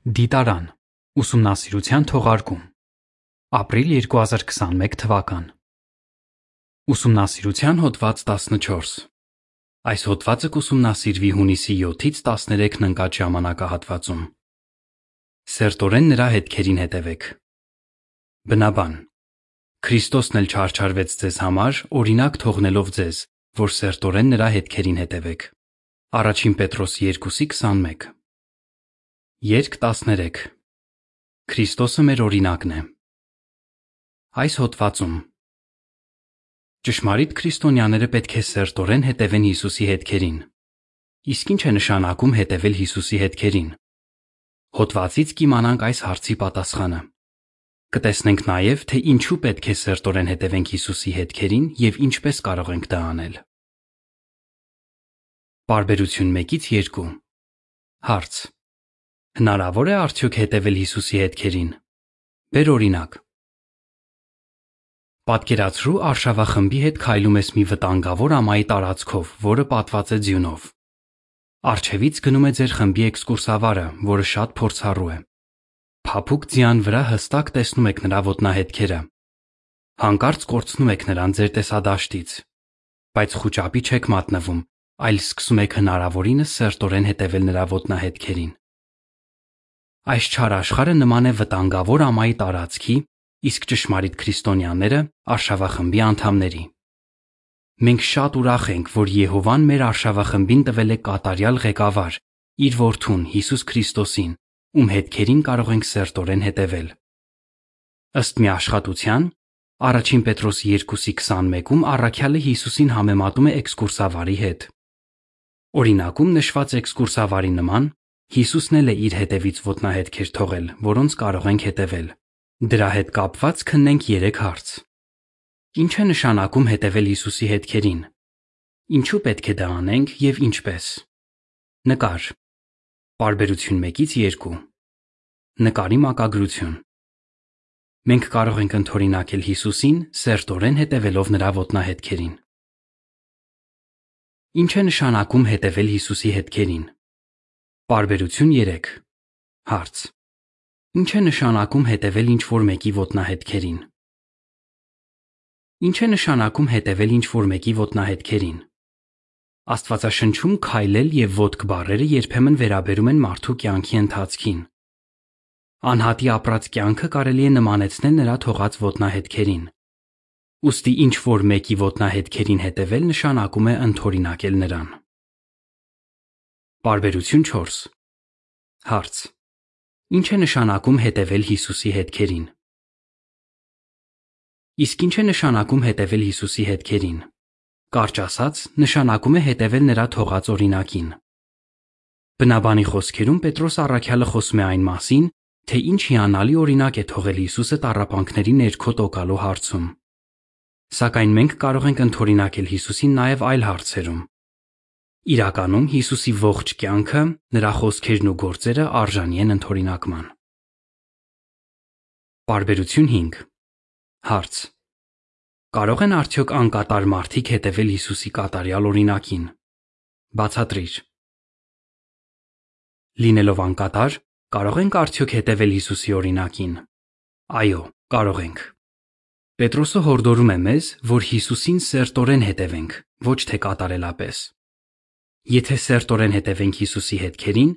Դիտարան ուսումնասիրության թողարկում ապրիլ 2021 թվական Ուսումնասիրության հոդված 14 Այս հոդվածը կուսումնասիրվի հունիսի 7-ից 13-ն ընկած ժամանակահատվածում Սերտորեն նրա հետքերին հետևեք Բնաբան Քրիստոսն էլ չարչարվեց ձեզ համար օրինակ թողնելով ձեզ որ սերտորեն նրա հետքերին հետևեք Առաջին Պետրոս 2:21 Երկ 13 Քրիստոսը մեր օրինակն է Այս հոդվածում Ճշմարիտ քրիստոնյաները պետք է սերտորեն հետևեն Հիսուսի հետքերին։ Իսկ ինչ է նշանակում հետևել Հիսուսի հետքերին։ Հոդվածից կիմանանք այս հարցի պատասխանը։ Կտեսնենք նաև, թե ինչու պետք է սերտորեն հետևենք Հիսուսի հետքերին եւ ինչպես կարող ենք դա անել։ Բարբերություն 1-ից 2 Հարց. Հնարավոր է արդյոք հետևել Հիսուսի հետքերին։ Բեր օրինակ։ Պատկերացրու արշավախմբի հետ քայլում ես մի վտանգավոր ամայի տարածքով, որը պատված է ձյունով։ Արջևից գնում է ձեր խմբի էքսկուրսավարը, որը շատ փորձառու է։ Փափուկ ձյան վրա հստակ տեսնում եք նրա ոտնահետքերը։ Հանկարծ կորցնում եք նրան ձեր տեսադաշտից, բայց խոճապի չեք մատնվում, այլ սկսում եք հնարավորինս սերտորեն հետևել նրա ոտնահետքերին։ Այս չար աշխարհը նման է վտանգավոր ամայի տարածքի, իսկ ճշմարիտ քրիստոնյաները արշավախմբի անդամների։ Մենք շատ ուրախ ենք, որ Եհովան մեր արշավախմբին տվել է կատարյալ ղեկավար՝ իր որդուն Հիսուս Քրիստոսին, ում հետքերին կարող ենք սերտորեն հետևել։ Ըստ մի աշխատության, Առաջին Պետրոս 2:21-ում առաքյալը Հիսուսին համեմատում է էքսկուրսավարի հետ։ Օրինակում նշված էքսկուրսավարի նման Հիսուսն էլ է իր հետևից ոտնահետքեր թողել, որոնց կարող ենք հետևել։ Դրա հետ կապված քննենք 3 հարց։ Ինչ է նշանակում հետևել Հիսուսի հետքերին։ Ինչու պետք է դա անենք եւ ինչպես։ Նկար։ Բարբերություն 1-ից 2։ Նկարի մակագրություն։ Մենք կարող ենք ընթորինակել Հիսուսին սերտորեն հետևելով նրա ոտնահետքերին։ Ինչ է նշանակում հետևել Հիսուսի հետքերին։ Պարբերություն 3 Հարց. Ինչ է նշանակում հետևել ինչ-որ մեկի ոտնահետքերին։ Ինչ է նշանակում հետևել ինչ-որ մեկի ոտնահետքերին։ Աստվածաշնչում քայլել եւ ոտք բառերը երբեմն վերաբերում են մարդու կյանքի ընթացքին։ Անհատի ապրած կյանքը կարելի է նմանեցնել նրա թողած ոտնահետքերին։ Ոստի ինչ որ մեկի ոտնահետքերին հետևել նշանակում է ընթորինակել նրան։ Բարբերություն 4 Հարց. Ինչ է նշանակում հետևել Հիսուսի հետքերին։ Իսկ ինչ է նշանակում հետևել Հիսուսի հետքերին։ Կարճ ասած, նշանակում է հետևել նրա թողած օրինակին։ Բնաբանի խոսքերում Պետրոս առաքյալը խոսում է այն մասին, թե ինչ հիանալի օրինակ է թողել Հիսուսը տառապանքների ներքո տոկալու հարցում։ Սակայն մենք կարող ենք ընթորինակել Հիսուսին նաև այլ հարցերում, Իրականում Հիսուսի ողջ կյանքը, նրա խոսքերն ու գործերը արժանի են ընդօրինակման։ Բարբերություն 5 Հարց. Կարող են արդյոք անկատար մարդիկ հետևել Հիսուսի կատարյալ օրինակին։ Բացատրիր։ Լինելով անկատար, կարող ենք արդյոք հետևել Հիսուսի օրինակին։ Այո, կարող ենք։ Պետրոսը հորդորում է մեզ, որ Հիսուսին սերտորեն հետևենք, ոչ թե կատարելապես։ Եթե սերտորեն հետևենք Հիսուսի հետքերին,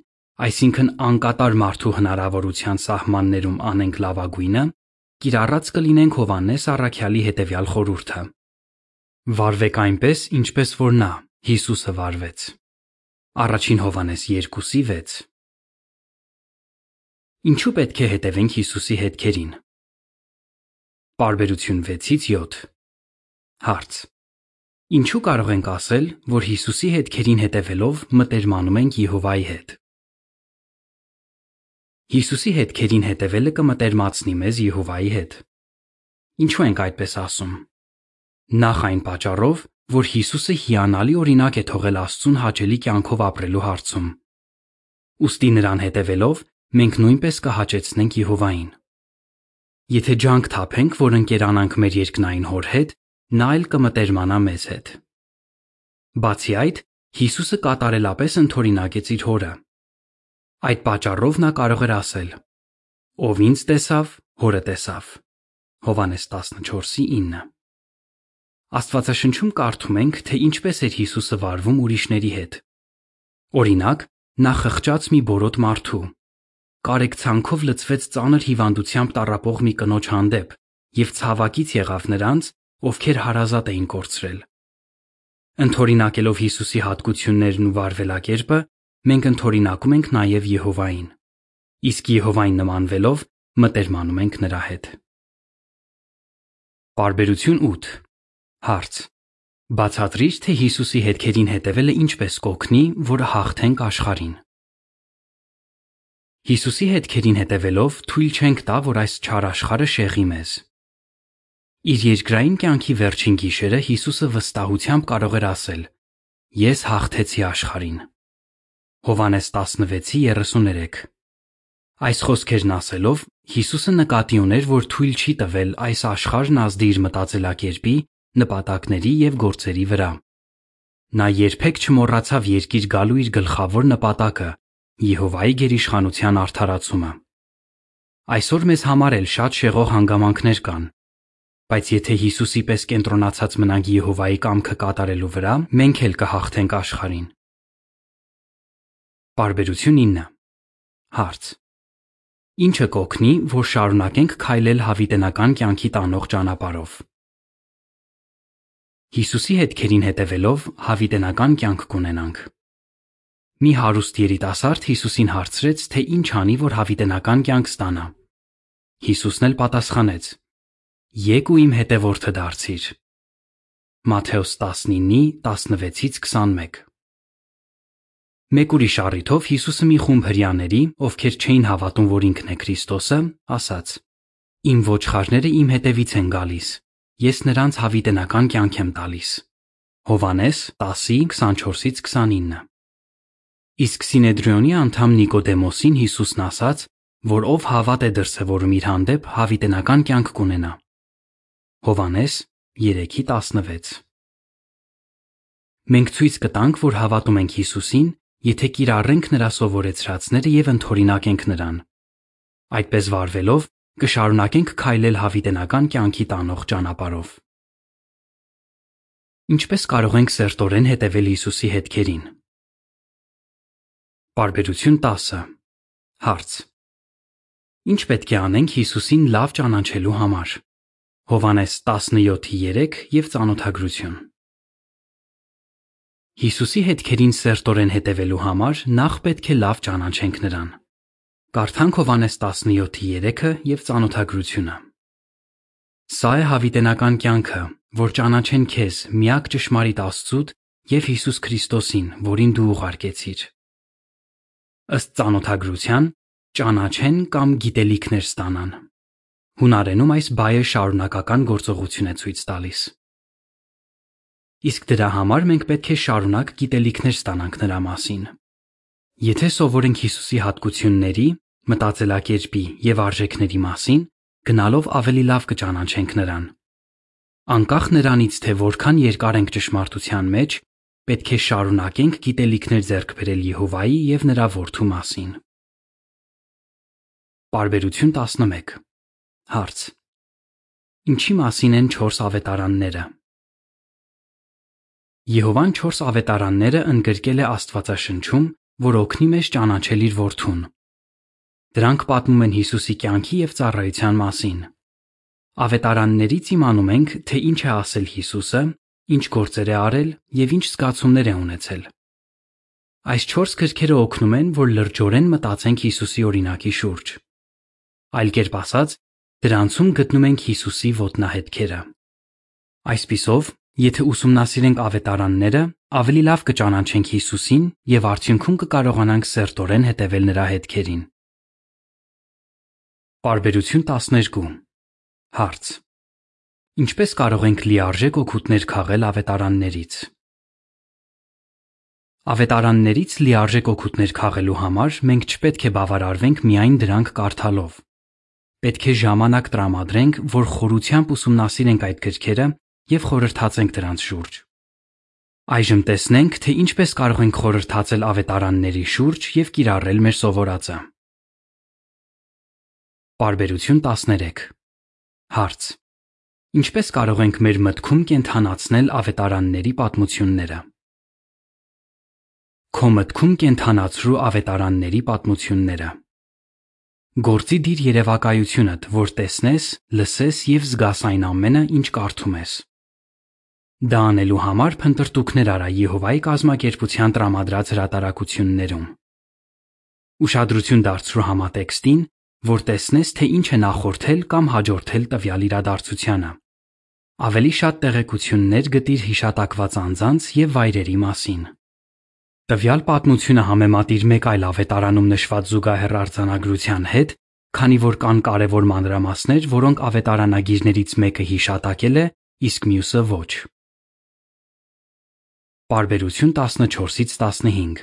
այսինքն անկատար մարդու հնարավորության սահմաններում անենք լավագույնը, կիրառած կլինենք Հովանես առաքյալի հետևյալ խորհուրդը. Վարվեք այնպես, ինչպես որ նա, Հիսուսը վարվեց։ Առաջին Հովանես 2:6 Ինչու պետք է հետևենք Հիսուսի հետքերին։ Բարբերություն 6-ից 7 Հարց. Ինչու կարող ենք ասել, որ Հիսուսի հետքերին հետևելով մտերմանում ենք Եհովայի հետ։ Հիսուսի հետքերին հետևելը կմտերմացնի մեզ Եհովայի հետ։ Ինչու ենք այդպես ասում։ Նախ այն պատճառով, որ Հիսուսը հիանալի օրինակ է թողել Աստծուն հաճելի կյանքով ապրելու հարցում։ Ոստի նրան հետևելով մենք նույնպես կհաճեցնենք Եհովային։ Եթե ջանք թափենք, որ ընկերանանք մեր երկնային հոր հետ, նա էլ կմտերմանա մեզ հետ։ Բացի այդ, Հիսուսը կատարելապես ընդօրինակեց իր հորը։ Այդ պատճառով նա կարող էր ասել. Ով ինձ տեսավ, հորը տեսավ։ Հովանես 14:9։ Աստվածաշնչում կարդում ենք, թե ինչպես էր Հիսուսը վարվում ուրիշների հետ։ Օրինակ, նա խղճած մի բորոտ մարդու կարեկցանքով լցվեց ծանր հիվանդությամբ տառապող մի կնոջ հանդեպ եւ ցավակից եղավ նրանց, ովքեր հարազատ էին կորցրել։ Ընթորինակելով Հիսուսի հատկություններն ու վարվելակերպը, մենք ընթորինակում ենք նաև Եհովային։ Իսկ Եհովային նմանվելով մտերմանում ենք նրա հետ։ Բարբերություն 8 Հարց. Բացատրիր, թե Հիսուսի հետքերին հետևելը ինչպես կօգնի, որ հաղթենք աշխարհին։ Հիսուսի հետքերին հետևելով թույլ չենք տա, որ այս չար աշխարհը շեղի մեզ։ Իր երկրային կյանքի վերջին գիշերը Հիսուսը վստահությամբ կարող էր ասել. Ես հաղթեցի աշխարհին։ Հովանես 16:33 Այս խոսքերն ասելով Հիսուսը նկատի ուներ, որ թույլ չի տվել այս աշխարհն ազդի իր մտածելակերպի, նպատակների եւ գործերի վրա։ Նա երբեք չմոռացավ երկիր գալու իր գլխավոր նպատակը՝ Եհովայի գերիշխանության արդարացումը։ Այսօր մեզ համար էլ շատ շեղող հանգամանքներ կան, բայց եթե Հիսուսի պես կենտրոնացած մնանք Եհովայի կամքը կատարելու վրա, մենք էլ կհաղթենք աշխարհին։ Բարբերություն 9 Հարց. Ինչը կօգնի, որ շարունակենք քայլել հավիտենական կյանքի տանող ճանապարհով։ Հիսուսի հետքերին հետևելով հավիտենական կյանք կունենանք։ Մի հարուստ երիտասարդ Հիսուսին հարցրեց, թե ինչ անի, որ հավիտենական կյանք ստանա։ Հիսուսն էլ պատասխանեց. Եկ ու իմ հետևորդը դարձիր։ Մատթեոս 19:16-ից 21 Մեկ ուրիշ առիթով Հիսուսը մի խումբ հрьяաների, ովքեր չէին հավատում, որ ինքն է Քրիստոսը, ասաց. Իմ ոչխարները իմ հետևից են գալիս։ Ես նրանց հավիտենական կյանք եմ տալիս։ Հովանես 10:24-ից 29 Իսկ Սինեդրիոնի անդամ Նիկոդեմոսին Հիսուսն ասաց, որ ով հավատ է դրսևորում իր հանդեպ, հավիտենական կյանք կունենա։ Հովանես 3:16 Մենք ցույց կտանք, որ հավատում ենք Հիսուսին, եթե կիրառենք նրա սովորեցրածները եւ ընթորինակենք նրան։ Այդպես վարվելով կշարունակենք քայլել հավիտենական կյանքի տանող ճանապարհով։ Ինչպես կարող ենք սերտորեն հետևել Հիսուսի հետքերին։ Բարբերություն 10 Հարց. Ինչ պետք է անենք Հիսուսին լավ ճանաչելու համար։ Հովանես 17:3 եւ ծանոթագրություն։ Հիսուսի հետքերին սերտորեն հետևելու համար նախ պետք է լավ ճանաչենք նրան։ Կարդանք Հովանես 17:3-ը եւ ծանոթագրությունը։ Սա է հավիտենական կյանքը, որ ճանաչեն քեզ, միակ ճշմարիտ Աստծուդ եւ Հիսուս Քրիստոսին, որին դու ուղարկեցիր։ Ըստ ծանոթագրության, ճանաչեն կամ գիտելիքներ ստանան։ Հունարենում այս բայը շարունակական գործողություն է ցույց տալիս։ Իսկ դրա համար մենք պետք է շարունակ գիտելիքներ ստանանք նրա մասին։ Եթե սովորենք Հիսուսի հատկությունների, մտածելակերպի եւ արժեքների մասին, գնալով ավելի լավ կճանաչենք նրան։ Անկախ նրանից, թե որքան երկար ենք ճշմարտության մեջ, պետք է շարունակենք գիտելիքներ ձեռք բերել Եհովայի եւ նրա որդու մասին։ Բարբերություն 11 Հարց. Ինչի մասին են 4 ավետարանները։ Եհովան 4 ավետարանները ընդգրկել է Աստվածաշնչում, որ օգնի մեզ ճանաչել իր որդուն։ Դրանք պատմում են Հիսուսի կյանքի եւ ծառայության մասին։ Ավետարաններից իմանում ենք, թե ինչ է ասել Հիսուսը, ինչ գործեր է արել եւ ինչ զգացումներ է ունեցել։ Այս 4 գրքերը օգնում են, որ լրջորեն մտածենք Հիսուսի օրինակի շուրջ։ Այլ կերպ ասած, դրանցում գտնում ենք Հիսուսի ոտնահետքերը։ Այսպիսով, Եթե ուսումնասիրենք ավետարանները, ավելի լավ կճանաչենք Հիսուսին եւ արդյունքում կկարողանանք սերտորեն հետևել նրա հետքերին։ Բարբերություն 12 Հարց. Ինչպես կարող ենք լիարժեք օգուտներ քաղել ավետարաններից։ Ավետարաններից լիարժեք օգուտներ քաղելու համար մենք չպետք է բավարարվենք միայն դրանք կարդալով։ Պետք է ժամանակ տրամադրենք, որ խորությամբ ուսումնասիրենք այդ գրքերը եւ խորհրդացենք դրանց շուրջ։ Այժմ տեսնենք, թե ինչպես կարող ենք խորհրդացել ավետարանների շուրջ եւ կիրառել մեր սովորածը։ Բարբերություն 13 Հարց. Ինչպես կարող ենք մեր մտքում կենթանացնել ավետարանների պատմությունները։ Քո մտքում կենթանացրու ավետարանների պատմությունները։ Գործի դիր երևակայությունդ, որ տեսնես, լսես եւ զգաս այն ամենը, ինչ կարդում ես։ Դա անելու համար փնտրտուքներ արա Եհովայի կազմակերպության տրամադրած հրատարակություններում։ Ուշադրություն դարձրու համատեքստին, որ տեսնես, թե ինչ է նախորդել կամ հաջորդել տվյալ իրադարձությանը։ Ավելի շատ տեղեկություններ գտիր հիշատակված անձանց եւ վայրերի մասին։ Տվյալ պատմությունը համեմատիր մեկ այլ ավետարանում նշված զուգահեռ արձանագրության հետ, քանի որ կան կարևոր մանրամասներ, որոնք ավետարանագիրներից մեկը հիշատակել է, իսկ մյուսը ոչ։ Բարբերություն 14-ից 15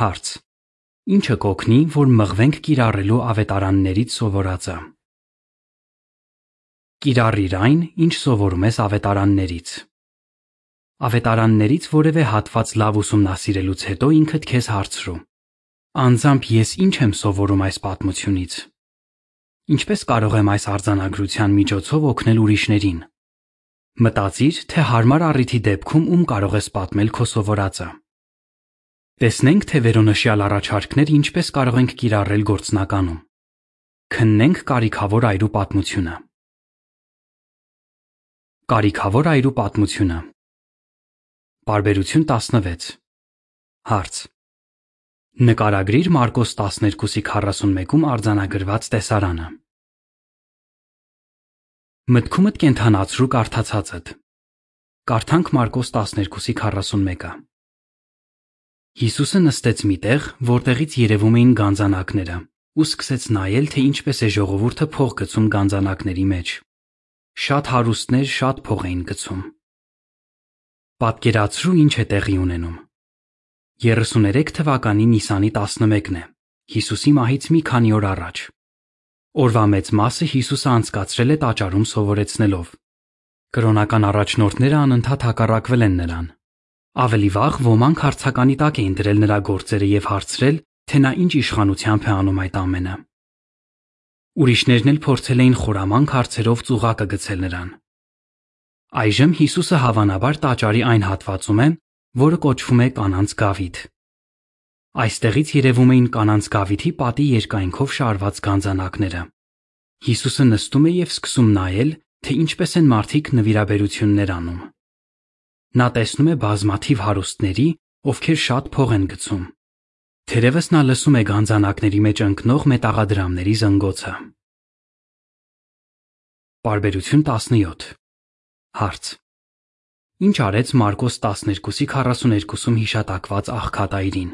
Հարց. Ինչը կօգնի, որ մղվենք կիրառելու ավետարաններից սովորածը։ Կիրառիր այն, ինչ սովորում ես ավետարաններից։ Ավետարաններից որևէ հատված լավ ուսումնասիրելուց հետո ինքդ քեզ հարցրու. Անձամբ ես ինչ եմ սովորում այս պատմությունից։ Ինչպես կարող եմ այս արձանագրության միջոցով օգնել ուրիշներին։ Մտածիր, թե հարմար առիթի դեպքում ում կարող ես պատմել քո սովորածը։ Տեսնենք, թե վերոնշյալ առաջարկներ ինչպես կարող ենք կիրառել գործնականում։ Քննենք կարիքավոր այրու պատմությունը։ Կարիքավոր այրու պատմությունը։ Բարբերություն 16։ Հարց. Նկարագրիր Մարկոս 12:41-ում արձանագրված տեսարանը։ Մտքումդ կենթանացրու կարդացածդ։ Կարդանք Մարկոս 12:41-ը։ Հիսուսը նստեց մի տեղ, որտեղից երևում էին գանձանակները, ու սկսեց նայել, թե ինչպես է ժողովուրդը փող գցում գանձանակների մեջ։ Շատ հարուստներ շատ փող էին գցում։ Պատկերացրու ինչ է տեղի ունենում։ 33 թվականի Նիսանի 11-ն է։ Հիսուսի մահից մի քանի օր առաջ։ Օրվա մեծ մասը Հիսուսը անցկացրել է տաճարում սովորեցնելով։ Կրոնական առաջնորդները անընդհատ հակառակվել են նրան։ Ավելի վաղ ոմանք հարցականի տակ էին դրել նրա գործերը եւ հարցրել, թե նա ինչ իշխանությամբ է անում այդ ամենը։ Ուրիշներն էլ փորձել էին խորամանկ հարցերով ծուղակը գցել նրան։ Այժմ Հիսուսը հավանաբար տաճարի այն հատվածում է, որը կոչվում է կանանց գավիթ։ Այստեղից երևում էին կանանց գավիթի պատի երկայնքով շարված գանձանակները։ Հիսուսը նստում է եւ սկսում նայել, թե ինչպես են մարդիկ նվիրաբերություններ անում։ Նա տեսնում է բազմաթիվ հարուստների, ովքեր շատ փող են գցում։ Թերևս նա լսում է գանձանակների մեջ ընկնող մետաղադրամների զնգոցը։ Բարբերություն 17 Հարց. Ինչ արեց Մարկոս 12:42-ում հիշատակված աղքատայրին։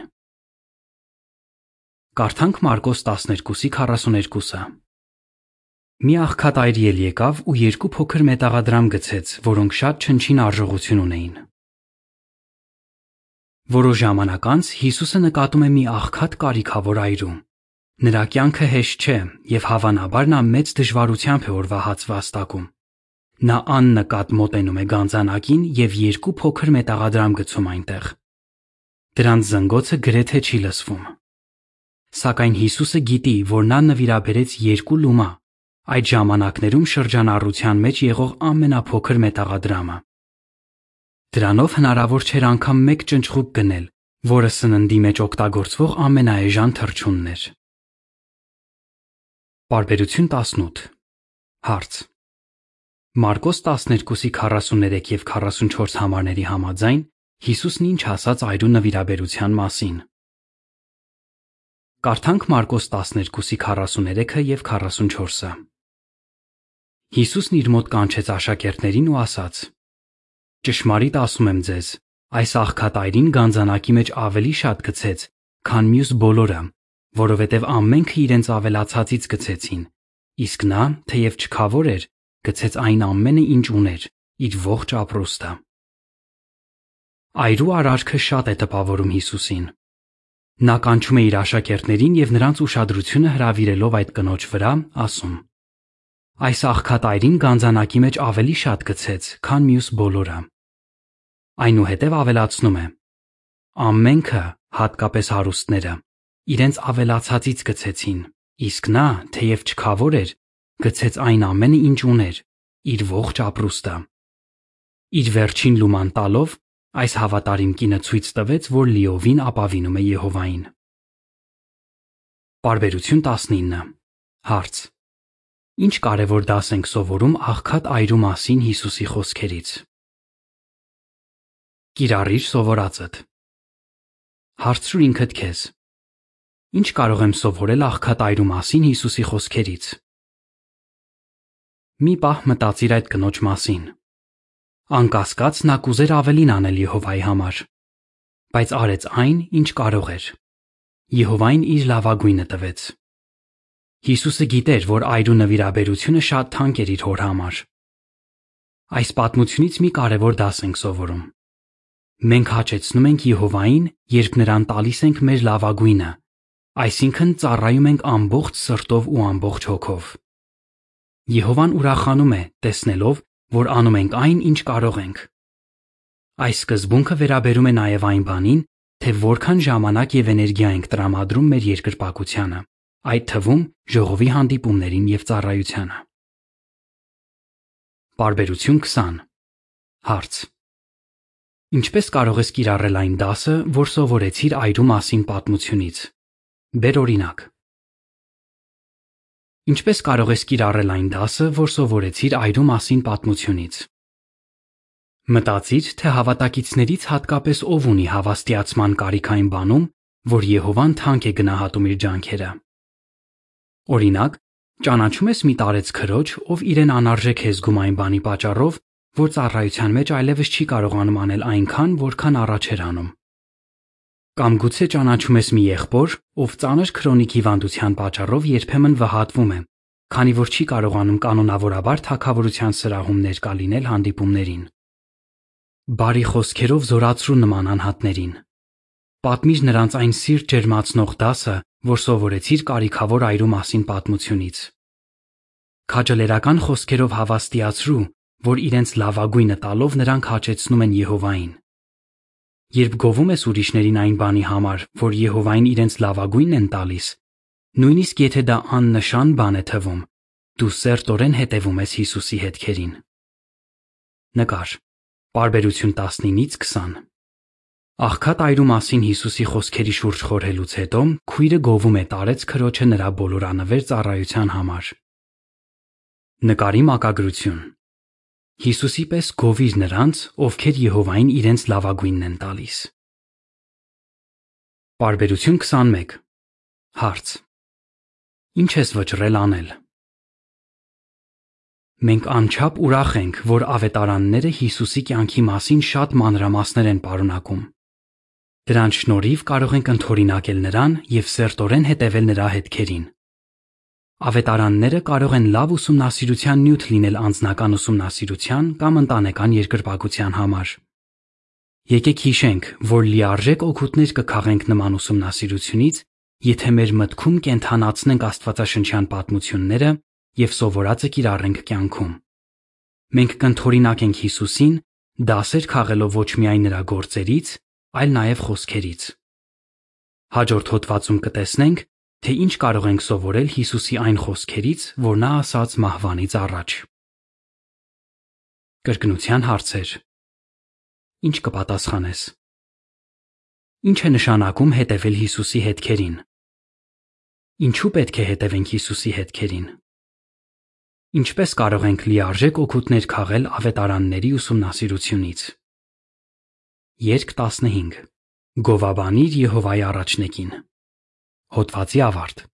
Կարդանք Մարկոս 12:42-ը։ Մի աղքատայր ել եկավ ու երկու փոքր մետաղադրամ գցեց, որոնք շատ չնչին արժողություն ունեին։ Որոշ ժամանակ անց Հիսուսը նկատում է մի աղքատ կարիքավոր այրու։ Նրա կյանքը հեշտ չէ եւ հավանաբար նա մեծ դժվարությամբ է օրվա հաց վաստակում։ Նա աննկատ մոտենում է գանձանակին եւ երկու փոքր մետաղադրամ գցում այնտեղ։ Դրանց զնգոցը գրեթե չի լսվում։ Սակայն Հիսուսը գիտի, որ նա նվիրաբերեց երկու լումա, այդ ժամանակներում շրջանառության մեջ եղող ամենափոքր մետաղադրամը։ Դրանով հնարավոր չէր անգամ մեկ ճնճղուկ գնել, որը սննդի մեջ օգտագործվող ամենաէժան թռչունն էր։ Բարբերություն 18 Հարց Մարկոս 12-ի 43 եւ 44 համարների համաձայն Հիսուսն ինչ ասաց այրու նվիրաբերության մասին։ Կարդանք Մարկոս 12-ի 43-ը եւ 44-ը։ Հիսուսն իր մոտ կանչեց աշակերտներին ու ասաց. Ճշմարիտ ասում եմ ձեզ, այս աղքատայրին գանձանակի մեջ ավելի շատ գցեց, քան մյուս բոլորը, որովհետև ամենքը իրենց ավելացածից գցեցին, իսկ նա, թեև չքավոր էր, գցեց այն ամենը, ինչ ուներ, իր ողջ ապրուստը։ Այրու արարքը շատ է տպավորում Հիսուսին։ Նա կանչում է իր աշակերտներին եւ նրանց ուշադրությունը հրավիրելով այդ կնոջ վրա, ասում. Այս աղքատ այրին գանձանակի մեջ ավելի շատ գցեց, քան մյուս բոլորը։ Այնուհետև ավելացնում է. Ամենքը, հատկապես հարուստները, իրենց ավելացածից գցեցին, իսկ նա, թեև չքավոր էր, գցեց այն ամենը, ինչ ուներ, իր ողջ ապրուստը։ Իր վերջին լուման տալով այս հավատարիմ կինը ցույց տվեց, որ լիովին ապավինում է Եհովային։ Բարբերություն 19 Հարց. Ինչ կարևոր դաս ենք սովորում աղքատ այրու մասին Հիսուսի խոսքերից։ Կիրառիր սովորածդ։ Հարցրու ինքդ քեզ. Ինչ կարող եմ սովորել աղքատ այրու մասին Հիսուսի խոսքերից։ Մի պահ մտածիր այդ կնոջ մասին։ Անկասկած նա կուզեր ավելին անել Եհովայի համար, բայց արեց այն, ինչ կարող էր։ Եհովային իր լավագույնը տվեց։ Հիսուսը գիտեր, որ այրու նվիրաբերությունը շատ թանկ էր իր հոր համար։ Այս պատմությունից մի կարևոր դաս ենք սովորում։ Մենք հաճեցնում ենք Եհովային, երբ նրան տալիս ենք մեր լավագույնը, այսինքն ծառայում ենք ամբողջ սրտով ու ամբողջ հոգով։ Եհովան ուրախանում է, տեսնելով, որ անում ենք այն, ինչ կարող ենք։ Այս սկզբունքը վերաբերում է նաև այն բանին, թե որքան ժամանակ եւ էներգիա ենք տրամադրում մեր երկրպագությանը այդ թվում ժողովի հանդիպումներին եւ ծառայությանը։ Բարբերություն 20 Հարց. Ինչպես կարող ես կիրառել այն դասը, որ սովորեցիր այրու մասին պատմությունից։ Բեր օրինակ։ Ինչպես կարող ես կիրառել այն դասը, որ սովորեցիր այրու մասին պատմությունից։ Մտածիր, թե հավատակիցներից հատկապես ով ունի հավաստիացման կարիք այն բանում, որ Եհովան թանկ է գնահատում իր ջանքերը։ Օրինակ, ճանաչում ես մի տարեց քրոջ, ով իրեն անարժեք է զգում այն բանի պատճառով, որ ծառայության մեջ այլևս չի կարողանում անել այնքան, որքան առաջ էր անում։ Կամ գուցե ճանաչում ես մի եղբոր, ով ծանր քրոնիկ հիվանդության պատճառով երբեմն վհատվում է, քանի որ չի կարողանում կանոնավորաբար թակավորության սրահում ներկա լինել հանդիպումներին։ Բարի խոսքերով զորացրու նման անհատներին։ Պատմիր նրանց այն սիրտ ջերմացնող դասը, որ սովորեցիր կարիքավոր այրու մասին պատմությունից։ Քաջալերական խոսքերով հավաստիացրու, որ իրենց լավագույնը տալով նրանք հաճեցնում են Եհովային։ Երբ գովում ես ուրիշներին այն բանի համար, որ Եհովային իրենց լավագույնն են տալիս, նույնիսկ եթե դա աննշան բան է թվում, դու սերտորեն հետևում ես Հիսուսի հետքերին։ Նկար։ Բարբերություն 19-ից 20 Աղքատ այրու մասին Հիսուսի խոսքերի շուրջ խորհելուց հետո քույրը գովում է տարեց քրոջը նրա բոլորանվեր ծառայության համար։ Նկարի մակագրություն Հիսուսի պես գովիր նրանց, ովքեր Եհովային իրենց լավագույնն են տալիս։ Բարբերություն 21 Հարց. Ինչ ես վճռել անել։ Մենք անչափ ուրախ ենք, որ ավետարանները Հիսուսի կյանքի մասին շատ մանրամասներ են պարունակում։ Դրանց շնորհիվ կարող ենք ընդօրինակել Նրան և սերտորեն հետևել Նրա հետքերին։ Ավետարանները կարող են լավ ուսումնասիրության նյութ լինել անձնական ուսումնասիրության կամ ընտանեկան երկրպագության համար։ Եկեք հիշենք, որ լիարժեք օգուտներ կքաղենք նման ուսումնասիրությունից, եթե մեր մտքում կենթանացնենք աստվածաշնչյան պատմությունները և սովորածը կիրառենք կյանքում։ Մենք կընդօրինակենք Հիսուսին, դասեր քաղելով ոչ միայն Նրա գործերից, այլ նաև խոսքերից։ Հաջորդ հոդվածում կտեսնենք, թե ինչ կարող ենք սովորել Հիսուսի այն խոսքերից, որ նա ասաց մահվանից առաջ։ Կրկնության հարցեր։ Ինչ կպատասխանես։ Ինչ է նշանակում հետևել Հիսուսի հետքերին։ Ինչու պետք է հետևենք Հիսուսի հետքերին։ Ինչպես կարող ենք լիարժեք օգուտներ քաղել ավետարանների ուսումնասիրությունից։ Երկ 15 Գովաբանիր Եհովայի առաջնեկին Հոդվացի ավարտ